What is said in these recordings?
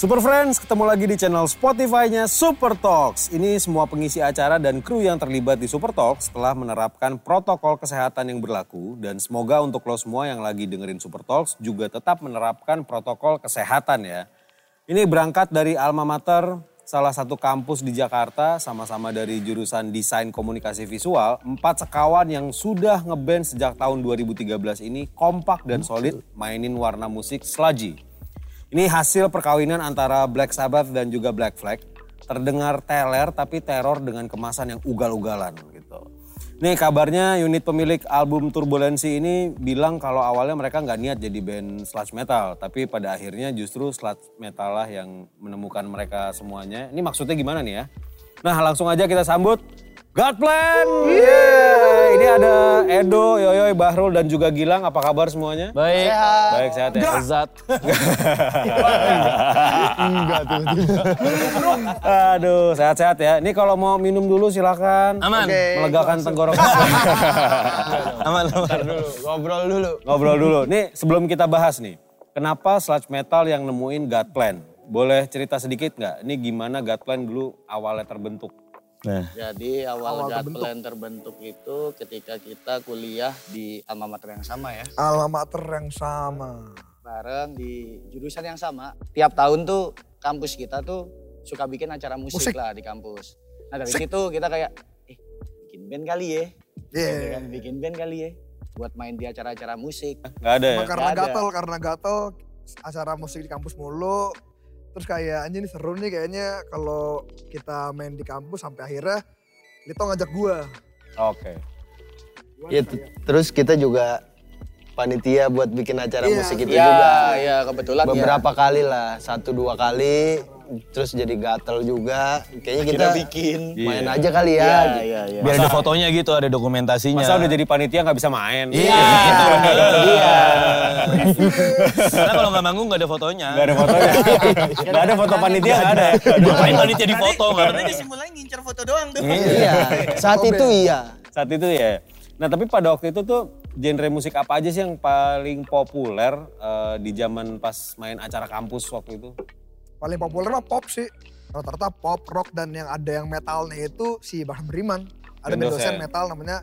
Super Friends, ketemu lagi di channel Spotify-nya Super Talks. Ini semua pengisi acara dan kru yang terlibat di Super Talks telah menerapkan protokol kesehatan yang berlaku dan semoga untuk lo semua yang lagi dengerin Super Talks juga tetap menerapkan protokol kesehatan ya. Ini berangkat dari Alma Mater, salah satu kampus di Jakarta, sama-sama dari jurusan Desain Komunikasi Visual. Empat sekawan yang sudah ngeband sejak tahun 2013 ini kompak dan solid mainin warna musik sludgy. Ini hasil perkawinan antara Black Sabbath dan juga Black Flag. Terdengar teler tapi teror dengan kemasan yang ugal-ugalan gitu. Nih kabarnya unit pemilik album Turbulensi ini bilang kalau awalnya mereka nggak niat jadi band sludge metal. Tapi pada akhirnya justru sludge metal lah yang menemukan mereka semuanya. Ini maksudnya gimana nih ya? Nah langsung aja kita sambut God Plan. Yeah. Ini ada Edo, Yoyoy, Bahrul dan juga Gilang. Apa kabar semuanya? Baik. Sehat. Baik sehat ya. Lezat. Enggak tuh. Aduh, sehat-sehat ya. Ini kalau mau minum dulu silakan. Aman. Oke. Melegakan tenggorokan. Aman, aman. Dulu, ngobrol dulu. Ngobrol dulu. Nih, sebelum kita bahas nih. Kenapa sludge metal yang nemuin God Plan? Boleh cerita sedikit nggak? Ini gimana God Plan dulu awalnya terbentuk? Nah, Jadi awal, Awal God terbentuk. Plan terbentuk itu ketika kita kuliah di alma mater yang sama ya. Alma mater yang sama. Bareng di jurusan yang sama. Tiap tahun tuh kampus kita tuh suka bikin acara musik, Musik. lah di kampus. Nah dari situ kita kayak, eh bikin band kali ya. Iya. Gitu kan, Bikin band kali ya. Buat main di acara-acara musik. Nggak ada ya? Cuma karena ada. gatel, karena gatel acara musik di kampus mulu. Terus kayak anjing ini seru nih kayaknya kalau kita main di kampus sampai akhirnya Lito ngajak gua. Oke. Gua ya, terus kita juga panitia buat bikin acara Iya, musik itu Ya, juga. ya kebetulan ya. Beberapa kali lah, satu dua kali. Terus jadi gatel juga. Kayaknya kita Kita bikin. main Iya. aja kali ya. Iya, gitu. iya, iya. Biar ada fotonya gitu, ada dokumentasinya. Masa udah jadi panitia nggak bisa main? Iya, gitu. Iya. Karena kalau nggak manggung nggak ada fotonya. Nggak ada fotonya. Nggak ada foto panitia nggak ada? Ngapain panitia di foto? nggak ada. Tadi simulanya ngincer foto doang tuh. Iya, saat itu iya. Saat itu ya. Nah tapi pada waktu itu tuh genre musik apa aja sih yang paling populer eh, di zaman pas main acara kampus waktu itu? Paling populer mah pop sih. Rata-rata pop, rock dan yang ada yang metalnya itu si Baksan Beriman. Ada Band dosen. dosen metal namanya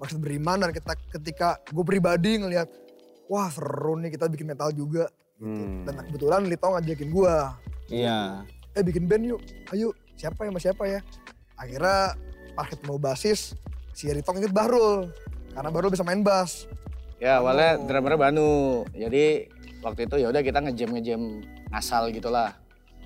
Baksan Beriman dan kita ketika gue pribadi ngelihat wah seru nih kita bikin metal juga. Gitu. Hmm. Dan kebetulan Lito ngajakin gua. Iya. eh bikin band yuk, ayo siapa ya sama siapa ya. Akhirnya pas ketemu basis, si Ritong ikut Bahrul. Karena Bahrul bisa main bass. Ya awalnya drummer Banu. Jadi waktu itu ya udah kita ngejam ngejam ngasal gitulah.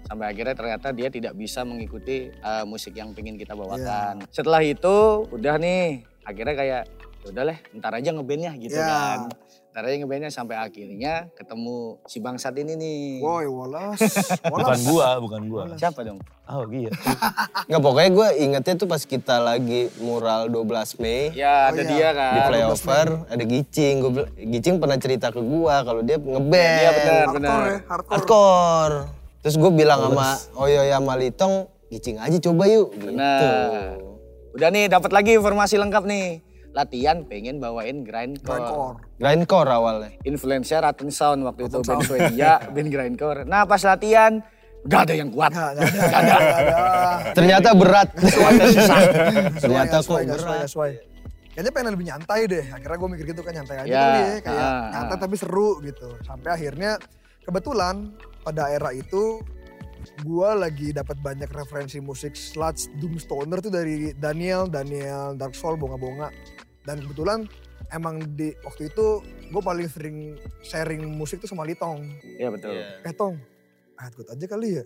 Sampai akhirnya ternyata dia tidak bisa mengikuti uh, musik yang pengen kita bawakan. Setelah itu udah nih akhirnya kayak ya udah lah ntar aja ngebandnya gitu Ya. kan. Ntar aja ngebandnya sampai akhirnya ketemu si bangsat ini nih. Woi, Wallace. Bukan Wallace. gua, bukan gua. Siapa dong? Oh iya. Nggak pokoknya gue ingetnya tuh pas kita lagi mural 12 Mei. Ya ada iya. dia kan. di flyover ada Gicing. Gua, Gicing pernah cerita ke gua kalau dia ngeband. Iya benar benar. Hardcore ya, hardcore. Hardcore. Terus gue bilang sama Oyo sama Litong, Gicing aja coba yuk. Gitu. Benar. Udah nih dapat lagi informasi lengkap nih. Latihan pengen bawain grindcore. Grindcore. Grindcore awalnya. Influencer Rotten Sound waktu itu band Swedia, band grindcore. Nah pas latihan gak ada yang kuat. Nggak ada. Nggak ada. Ternyata berat. Sesuai, Ternyata kok sesuai, nggak sesuai, berat. Kayaknya pengen lebih nyantai deh. Akhirnya gue mikir gitu kan nyantai aja Ya, kali ya. Kayak ah, nyantai tapi seru gitu. Sampai akhirnya kebetulan pada era itu gue lagi dapat banyak referensi musik sludge doom stoner tuh dari Daniel, Daniel Dark Soul, bonga-bonga. Dan kebetulan emang di waktu itu gue paling sering sharing musik tuh sama Litong. Iya betul. Eh Tong, God aja kali ya?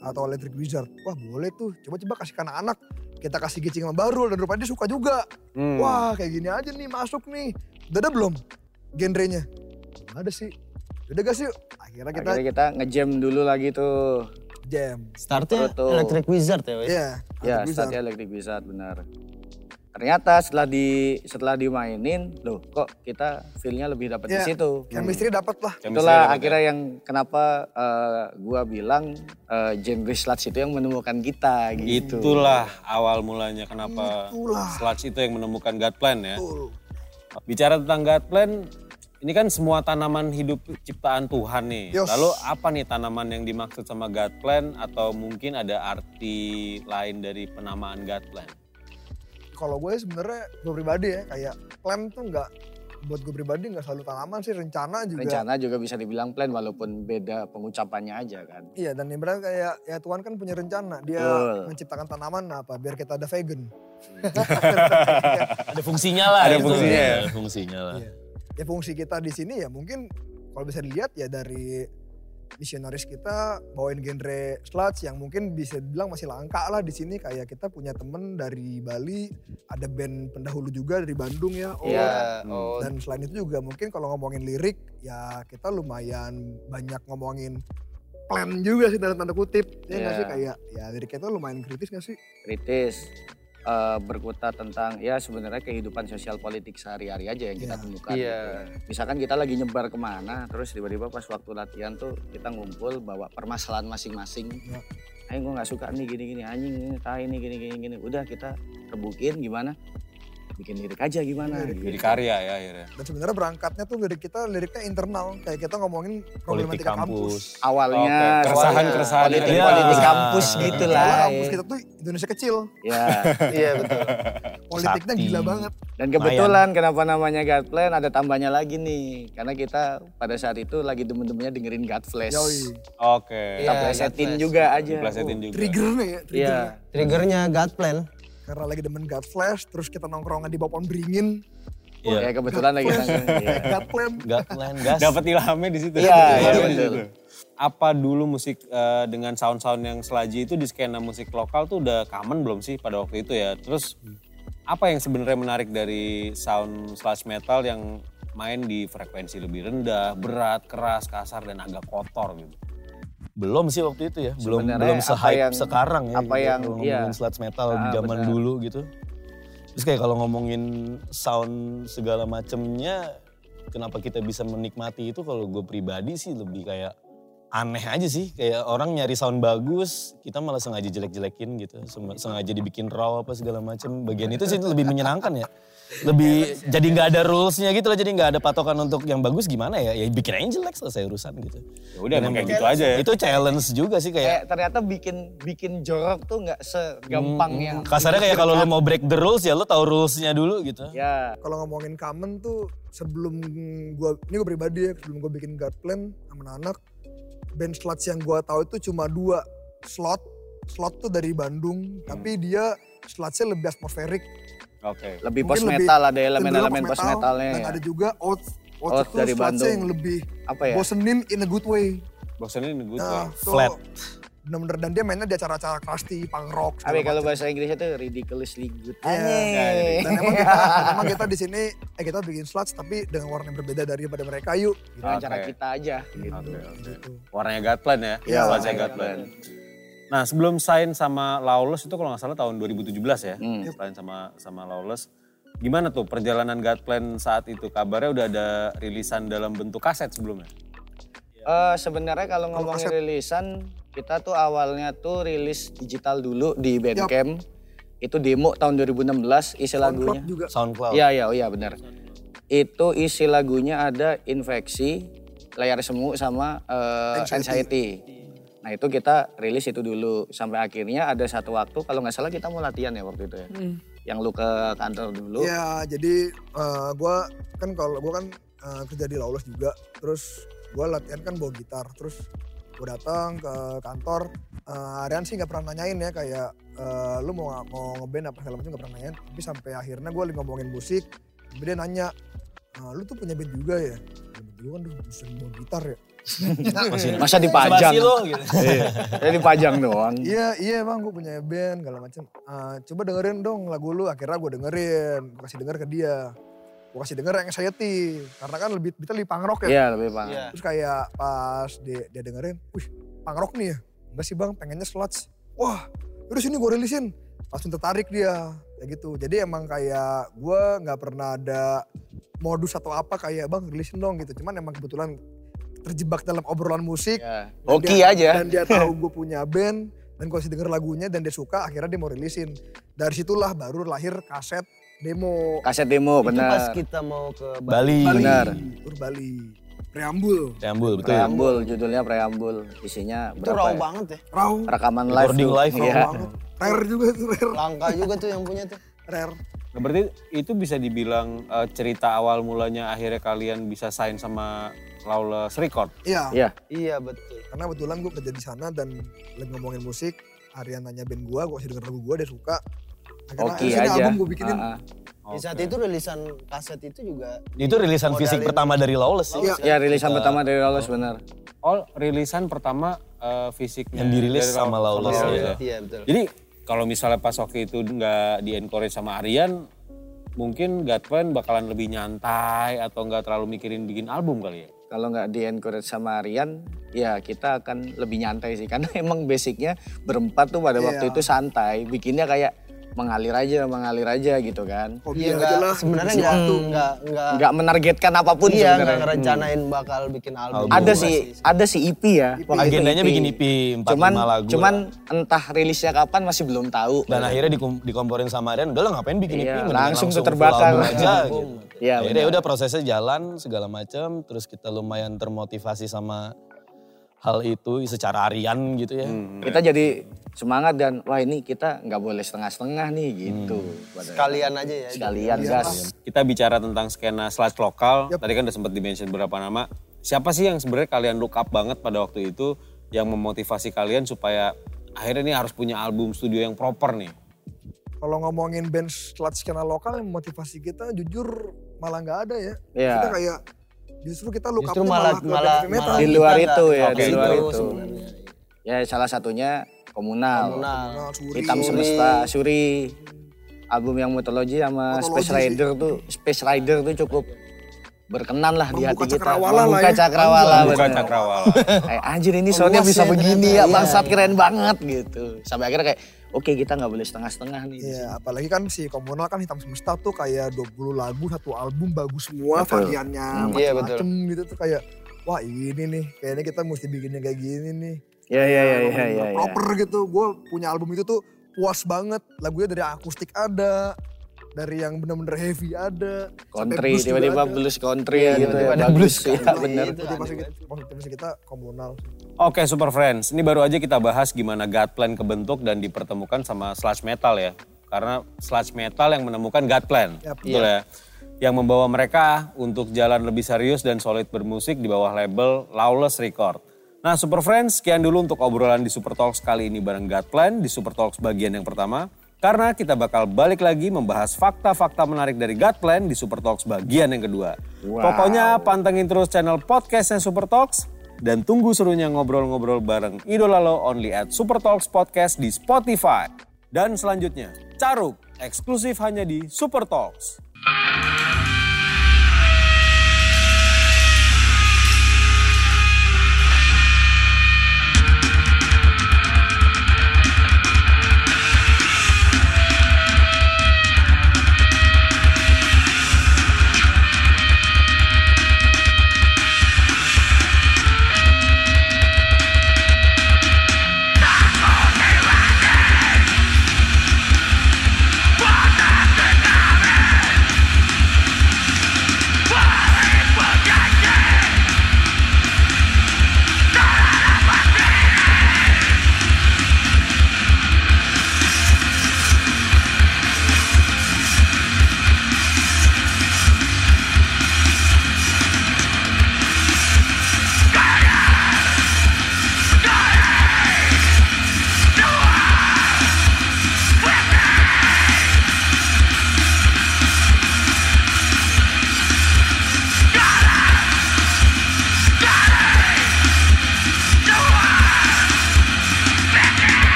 Atau Electric Wizard. Wah boleh tuh, coba-coba kasih ke anak-anak. Kita kasih gicing sama Barul dan rupanya dia suka juga. Hmm. Wah kayak gini aja nih masuk nih. Udah ada belum genrenya? Ada sih. Udah gak sih? Akhirnya kita Akhirnya kita ngejam dulu lagi tuh. jam. Startnya Proto. Electric Wizard ya? Iya. Ya Electric Wizard. startnya Electric Wizard benar. Ternyata setelah di setelah dimainin, loh kok kita feel-nya lebih dapat di Iya. situ. Chemistry dapat lah. Chemistry Itulah dapat ya. akhirnya yang kenapa eh, gua bilang eh, genre sludge itu yang menemukan kita gitu. Itulah awal mulanya kenapa Itulah. Sludge itu yang menemukan God Plan ya. Betul. Bicara tentang God Plan, Ini kan semua tanaman hidup ciptaan Tuhan nih. Yos. Lalu apa nih tanaman yang dimaksud sama God plan atau mungkin ada arti lain dari penamaan God plan? Kalau gue sebenarnya gue pribadi ya kayak plan tuh nggak buat gue pribadi nggak selalu tanaman sih rencana juga. Rencana juga bisa dibilang plan walaupun beda pengucapannya aja kan. Iya dan ibaratnya kayak ya Tuhan kan punya rencana dia Betul. menciptakan tanaman apa biar kita ada vegan. Ada fungsinya lah Ada itu. fungsinya ya? Ada fungsinya lah. Iya. Ya fungsi kita di sini ya mungkin kalau bisa dilihat ya dari misionaris kita bawain genre sludge yang mungkin bisa dibilang masih langka lah di sini kayak kita punya temen dari Bali ada band pendahulu juga dari Bandung ya oh Iya. Oh, dan selain itu juga mungkin kalau ngomongin lirik ya kita lumayan banyak ngomongin plan juga sih dalam tanda kutip ya nggak Iya. sih kayak ya liriknya itu lumayan kritis gak sih Kritis. Eh, berkutat tentang ya sebenarnya kehidupan sosial politik sehari-hari aja yang kita Iya. temukan. Iya. gitu. Misalkan kita lagi nyebar ke mana, terus tiba-tiba pas waktu latihan tuh kita ngumpul bawa permasalahan masing-masing. Iya. Ayo gue nggak suka nih gini-gini anjing ini tai ini gini-gini gini. Udah kita rebukin gimana? Bikin lirik aja gimana? Lirik. Jadi gitu. karya ya akhirnya. dan sebenarnya berangkatnya tuh lirik kita liriknya internal kayak kita ngomongin Politik problematika kampus, kampus. Awalnya Oke, keresahan-keresahan politik, Iya. politik kampus gitu Soalnya lah. kampus kita tuh Indonesia kecil Ya. iya betul. politiknya Sakti. gila banget Dan kebetulan kenapa namanya God Plan ada tambahnya lagi nih. Karena kita pada saat itu lagi demen-demennya dengerin God Flash. Oke. Iya. Kita plesetin God Flash. juga aja. Plesetin Oh, juga. triggernya ya trigger Iya. Triggernya God plan. Karena lagi demen God Flash terus kita nongkrongan di bawah pohon beringin Iya. Ya kebetulan lagi Flash, nanggung. Iya. God Plan God plan, gas. Dapat ilhamnya di situ. Iya, iya, di betul. situ. Apa dulu musik eh, dengan sound-sound yang selaji itu di skena musik lokal tuh udah common belum sih pada waktu itu ya? Terus apa yang sebenarnya menarik dari sound slash metal yang main di frekuensi lebih rendah, berat, keras, kasar dan agak kotor gitu? Belum sih waktu itu ya. Belum Sebenarnya belum se-hype yang- sekarang ya. apa gitu, yang- kalau iya. ngomongin sludge metal Ah, zaman benar. dulu gitu. Terus kayak kalau ngomongin sound segala macemnya, kenapa kita bisa menikmati itu kalau gue pribadi sih lebih kayak aneh aja sih. Kayak orang nyari sound bagus, kita malah sengaja jelek-jelekin gitu. Sengaja dibikin raw apa segala macem. Bagian itu sih lebih menyenangkan ya. Lebih jadi nggak ada rulesnya gitu loh. Jadi nggak ada patokan untuk yang bagus gimana ya. Ya bikin aja jelek selesai urusan gitu. Ya udah emang kayak gitu aja ya. Itu challenge juga sih kayak Kayak ternyata bikin bikin jorok tuh nggak segampang yang kasarnya kayak kalau lo mau break the rules ya lo tahu rulesnya dulu gitu. ya kalau ngomongin common tuh sebelum gua ini gue pribadi ya sebelum gue bikin God Plan sama anak band sludge yang gua tahu itu cuma dua slot slot tuh dari Bandung tapi dia sludge-nya lebih atmosferik Oke. lebih Mungkin post lebih metal ada cenderung elemen-elemen post metal, metalnya dan ya. ada juga out out, itu dari Bandung. yang lebih Apa ya? bosenin in a good way Bosannya ini gue nah, tuh Flat. Bener-bener dan dia mainnya di acara-acara crusty punk rock Tapi kalau bahasa Inggrisnya tuh ridiculously good. Iya. Anjing. dan emang kita emang kita di sini eh kita bikin sludge tapi dengan warna yang berbeda daripada mereka yuk gitu. Dengan cara kita aja gitu. Oke, oke. Gitu. Warnanya Plan ya? Iya, Sludge-nya warnanya. Plan. Nah sebelum sign sama Lawless itu kalau nggak salah tahun 2017 ya? Hmm. Sign sama sama Lawless. Gimana tuh perjalanan God Plan saat itu? Kabarnya udah ada rilisan dalam bentuk kaset sebelumnya? Eh, sebenarnya kalau ngomongin rilisan kita tuh awalnya tuh rilis digital dulu di Bandcamp. Itu demo tahun 2016 isi SoundCloud lagunya. juga SoundCloud. Iya iya oh iya benar. Itu isi lagunya ada infeksi, layar semu sama eh, Anxiety. anxiety. Nah itu kita rilis itu dulu sampai akhirnya ada satu waktu kalau nggak salah kita mau latihan ya waktu itu ya. Yang lu ke kantor dulu. Ya jadi eh, gua kan kalau gua kan eh, kerja di Lawless juga, terus gua latihan kan bawa gitar, terus gua datang ke kantor. eh, Aryan sih nggak pernah nanyain ya kayak eh, lu mau mau ngeband apa segala macam nggak pernah nanyain. Tapi sampai akhirnya gua lagi ngomongin musik, tapi dia nanya, "Eh, lu tuh punya band juga ya? Ya, band gua kan tuh bisa bawa gitar ya. Masa dipajang? Lo gitu. Iya, ya dipajang doang. Iya iya bang gue punya band segala macam. Eh, coba dengerin dong lagu lu. Akhirnya gue dengerin, gue kasih denger ke dia. Gue kasih denger yang Anxiety. Karena kan lebih kita lebih punk rock ya. Iya lebih bang. Iya. Terus kayak pas dia, dia dengerin, wih punk rock nih ya. Enggak sih bang, pengennya sludge. Wah, udah sini gue rilisin. Langsung tertarik dia, kayak gitu. Jadi emang kayak gue nggak pernah ada modus atau apa kayak bang rilisin dong gitu. Cuman emang kebetulan terjebak dalam obrolan musik. Ya. Dan Hoki dia- aja. Dan dia tahu gue punya band dan gue kasih denger lagunya dan dia suka akhirnya dia mau rilisin. Dari situlah baru lahir kaset demo Kaset demo, Itu pas benar. kita mau ke Bali. Bali, Benar. Bali, preambul, Preambul, betul. Preambul, judulnya preambul. Isinya Itu raw ya? banget ya. raw, Rekaman live. Recording live, raw Iya. banget. Rare juga tuh, rare. Langka juga tuh yang punya tuh. Rare. Nah, berarti itu bisa dibilang eh, cerita awal mulanya akhirnya kalian bisa sign sama Lawless Record. Iya, Iya. Iya betul. karena kebetulan gue kerja di sana dan lagi ngomongin musik, Aryan nanya band gue, gue kasih denger lagu gue, dia suka. Oke "Eh, sini aja. album gue bikinin. Ah, ah. Di saat itu rilisan kaset itu juga Itu rilisan fisik pertama dari Lawless sih. Iya. Ya rilisan pertama dari Lawless benar. Oh, rilisan pertama eh, fisiknya Yang dirilis dari sama Law- Lawless, iya. ya. Iya betul. Jadi kalau misalnya pas waktu itu nggak di encourage sama Aryan, mungkin Gatwan bakalan lebih nyantai atau nggak terlalu mikirin bikin album kali ya. Kalau nggak di encourage sama Rian, ya kita akan lebih nyantai sih. Karena emang basicnya berempat tuh pada waktu Iya. itu santai. Bikinnya kayak mengalir aja, mengalir aja gitu kan. Iya enggak lah. sebenarnya enggak enggak enggak Nggak menargetkan apa pun iya enggak ngerencanain bakal bikin album. Album. Ada sih, ada sih EP ya. itu Agendanya EP. bikin EP, 4 Cuman, lagu. cuman lah. entah rilisnya kapan masih belum tahu. Dan akhirnya dikom- dikomporin sama Aryan, udah lah ngapain bikin EP, Iya, mendingan langsung tuh full terbakar. aja gitu. Iya, Akhirnya benar. udah prosesnya jalan segala macam, terus kita lumayan termotivasi sama hal itu secara harian gitu ya. Kita jadi semangat dan wah ini kita nggak boleh setengah-setengah nih gitu. Pada- Sekalian aja ya. Sekalian gas. Kita bicara tentang skena sludge lokal, Yap. tadi kan udah sempat dimention beberapa nama. Siapa sih yang sebenarnya kalian look up banget pada waktu itu yang memotivasi kalian supaya akhirnya ini harus punya album studio yang proper nih? Kalau ngomongin band sludge skena lokal yang motivasi kita jujur malah nggak ada ya. Iya. Kita kayak justru kita look Justru malah malah, metal. malah Di luar itu ya, ke di luar itu. Ya salah satunya komunal. Komunal. Suri. Hitam semesta, Suri. Album yang Mythology sama Mythology Space sih. Rider tuh, Space Rider tuh cukup berkenan lah di hati Membuka kita. cakrawala lah Membuka ya. cakrawala. Bener. cakrawala. Kayak anjir ini Luas bisa ya begini ya, Iya. bangsat keren banget gitu. Sampai akhirnya kayak, oke kita nggak boleh setengah-setengah nih. Iya, apalagi kan si komunal kan hitam semesta tuh kayak 20 lagu satu album bagus semua Betul. variannya Hmm. Iya, macam-macam gitu tuh kayak wah ini nih kayaknya kita mesti bikinnya kayak gini nih. Iya iya iya iya iya. iya. Proper gitu. Gue punya album itu tuh puas banget. Lagunya dari akustik ada, dari yang bener-bener heavy ada, Country, tiba-tiba blues country Iya, gitu tiba-tiba ya. ada blues iya country. bener. Itu Motivasi kita, motivasi kita komunal. Oke Super Friends, ini baru aja kita bahas gimana God Plan kebentuk dan dipertemukan sama sludge metal ya. Karena sludge metal yang menemukan God Plan, Yap. betul ya. Yang membawa mereka untuk jalan lebih serius dan solid bermusik di bawah label Lawless Record. Nah Super Friends, sekian dulu untuk obrolan di Super Talks kali ini bareng God Plan di Super Talks bagian yang pertama. Karena kita bakal balik lagi membahas fakta-fakta menarik dari God Plan di Super Talks bagian yang kedua. Pokoknya pantengin terus channel podcastnya Super Talks dan tunggu serunya ngobrol-ngobrol bareng Idola Lo only at Super Talks Podcast di Spotify. Dan selanjutnya, Caruk eksklusif hanya di Super Talks.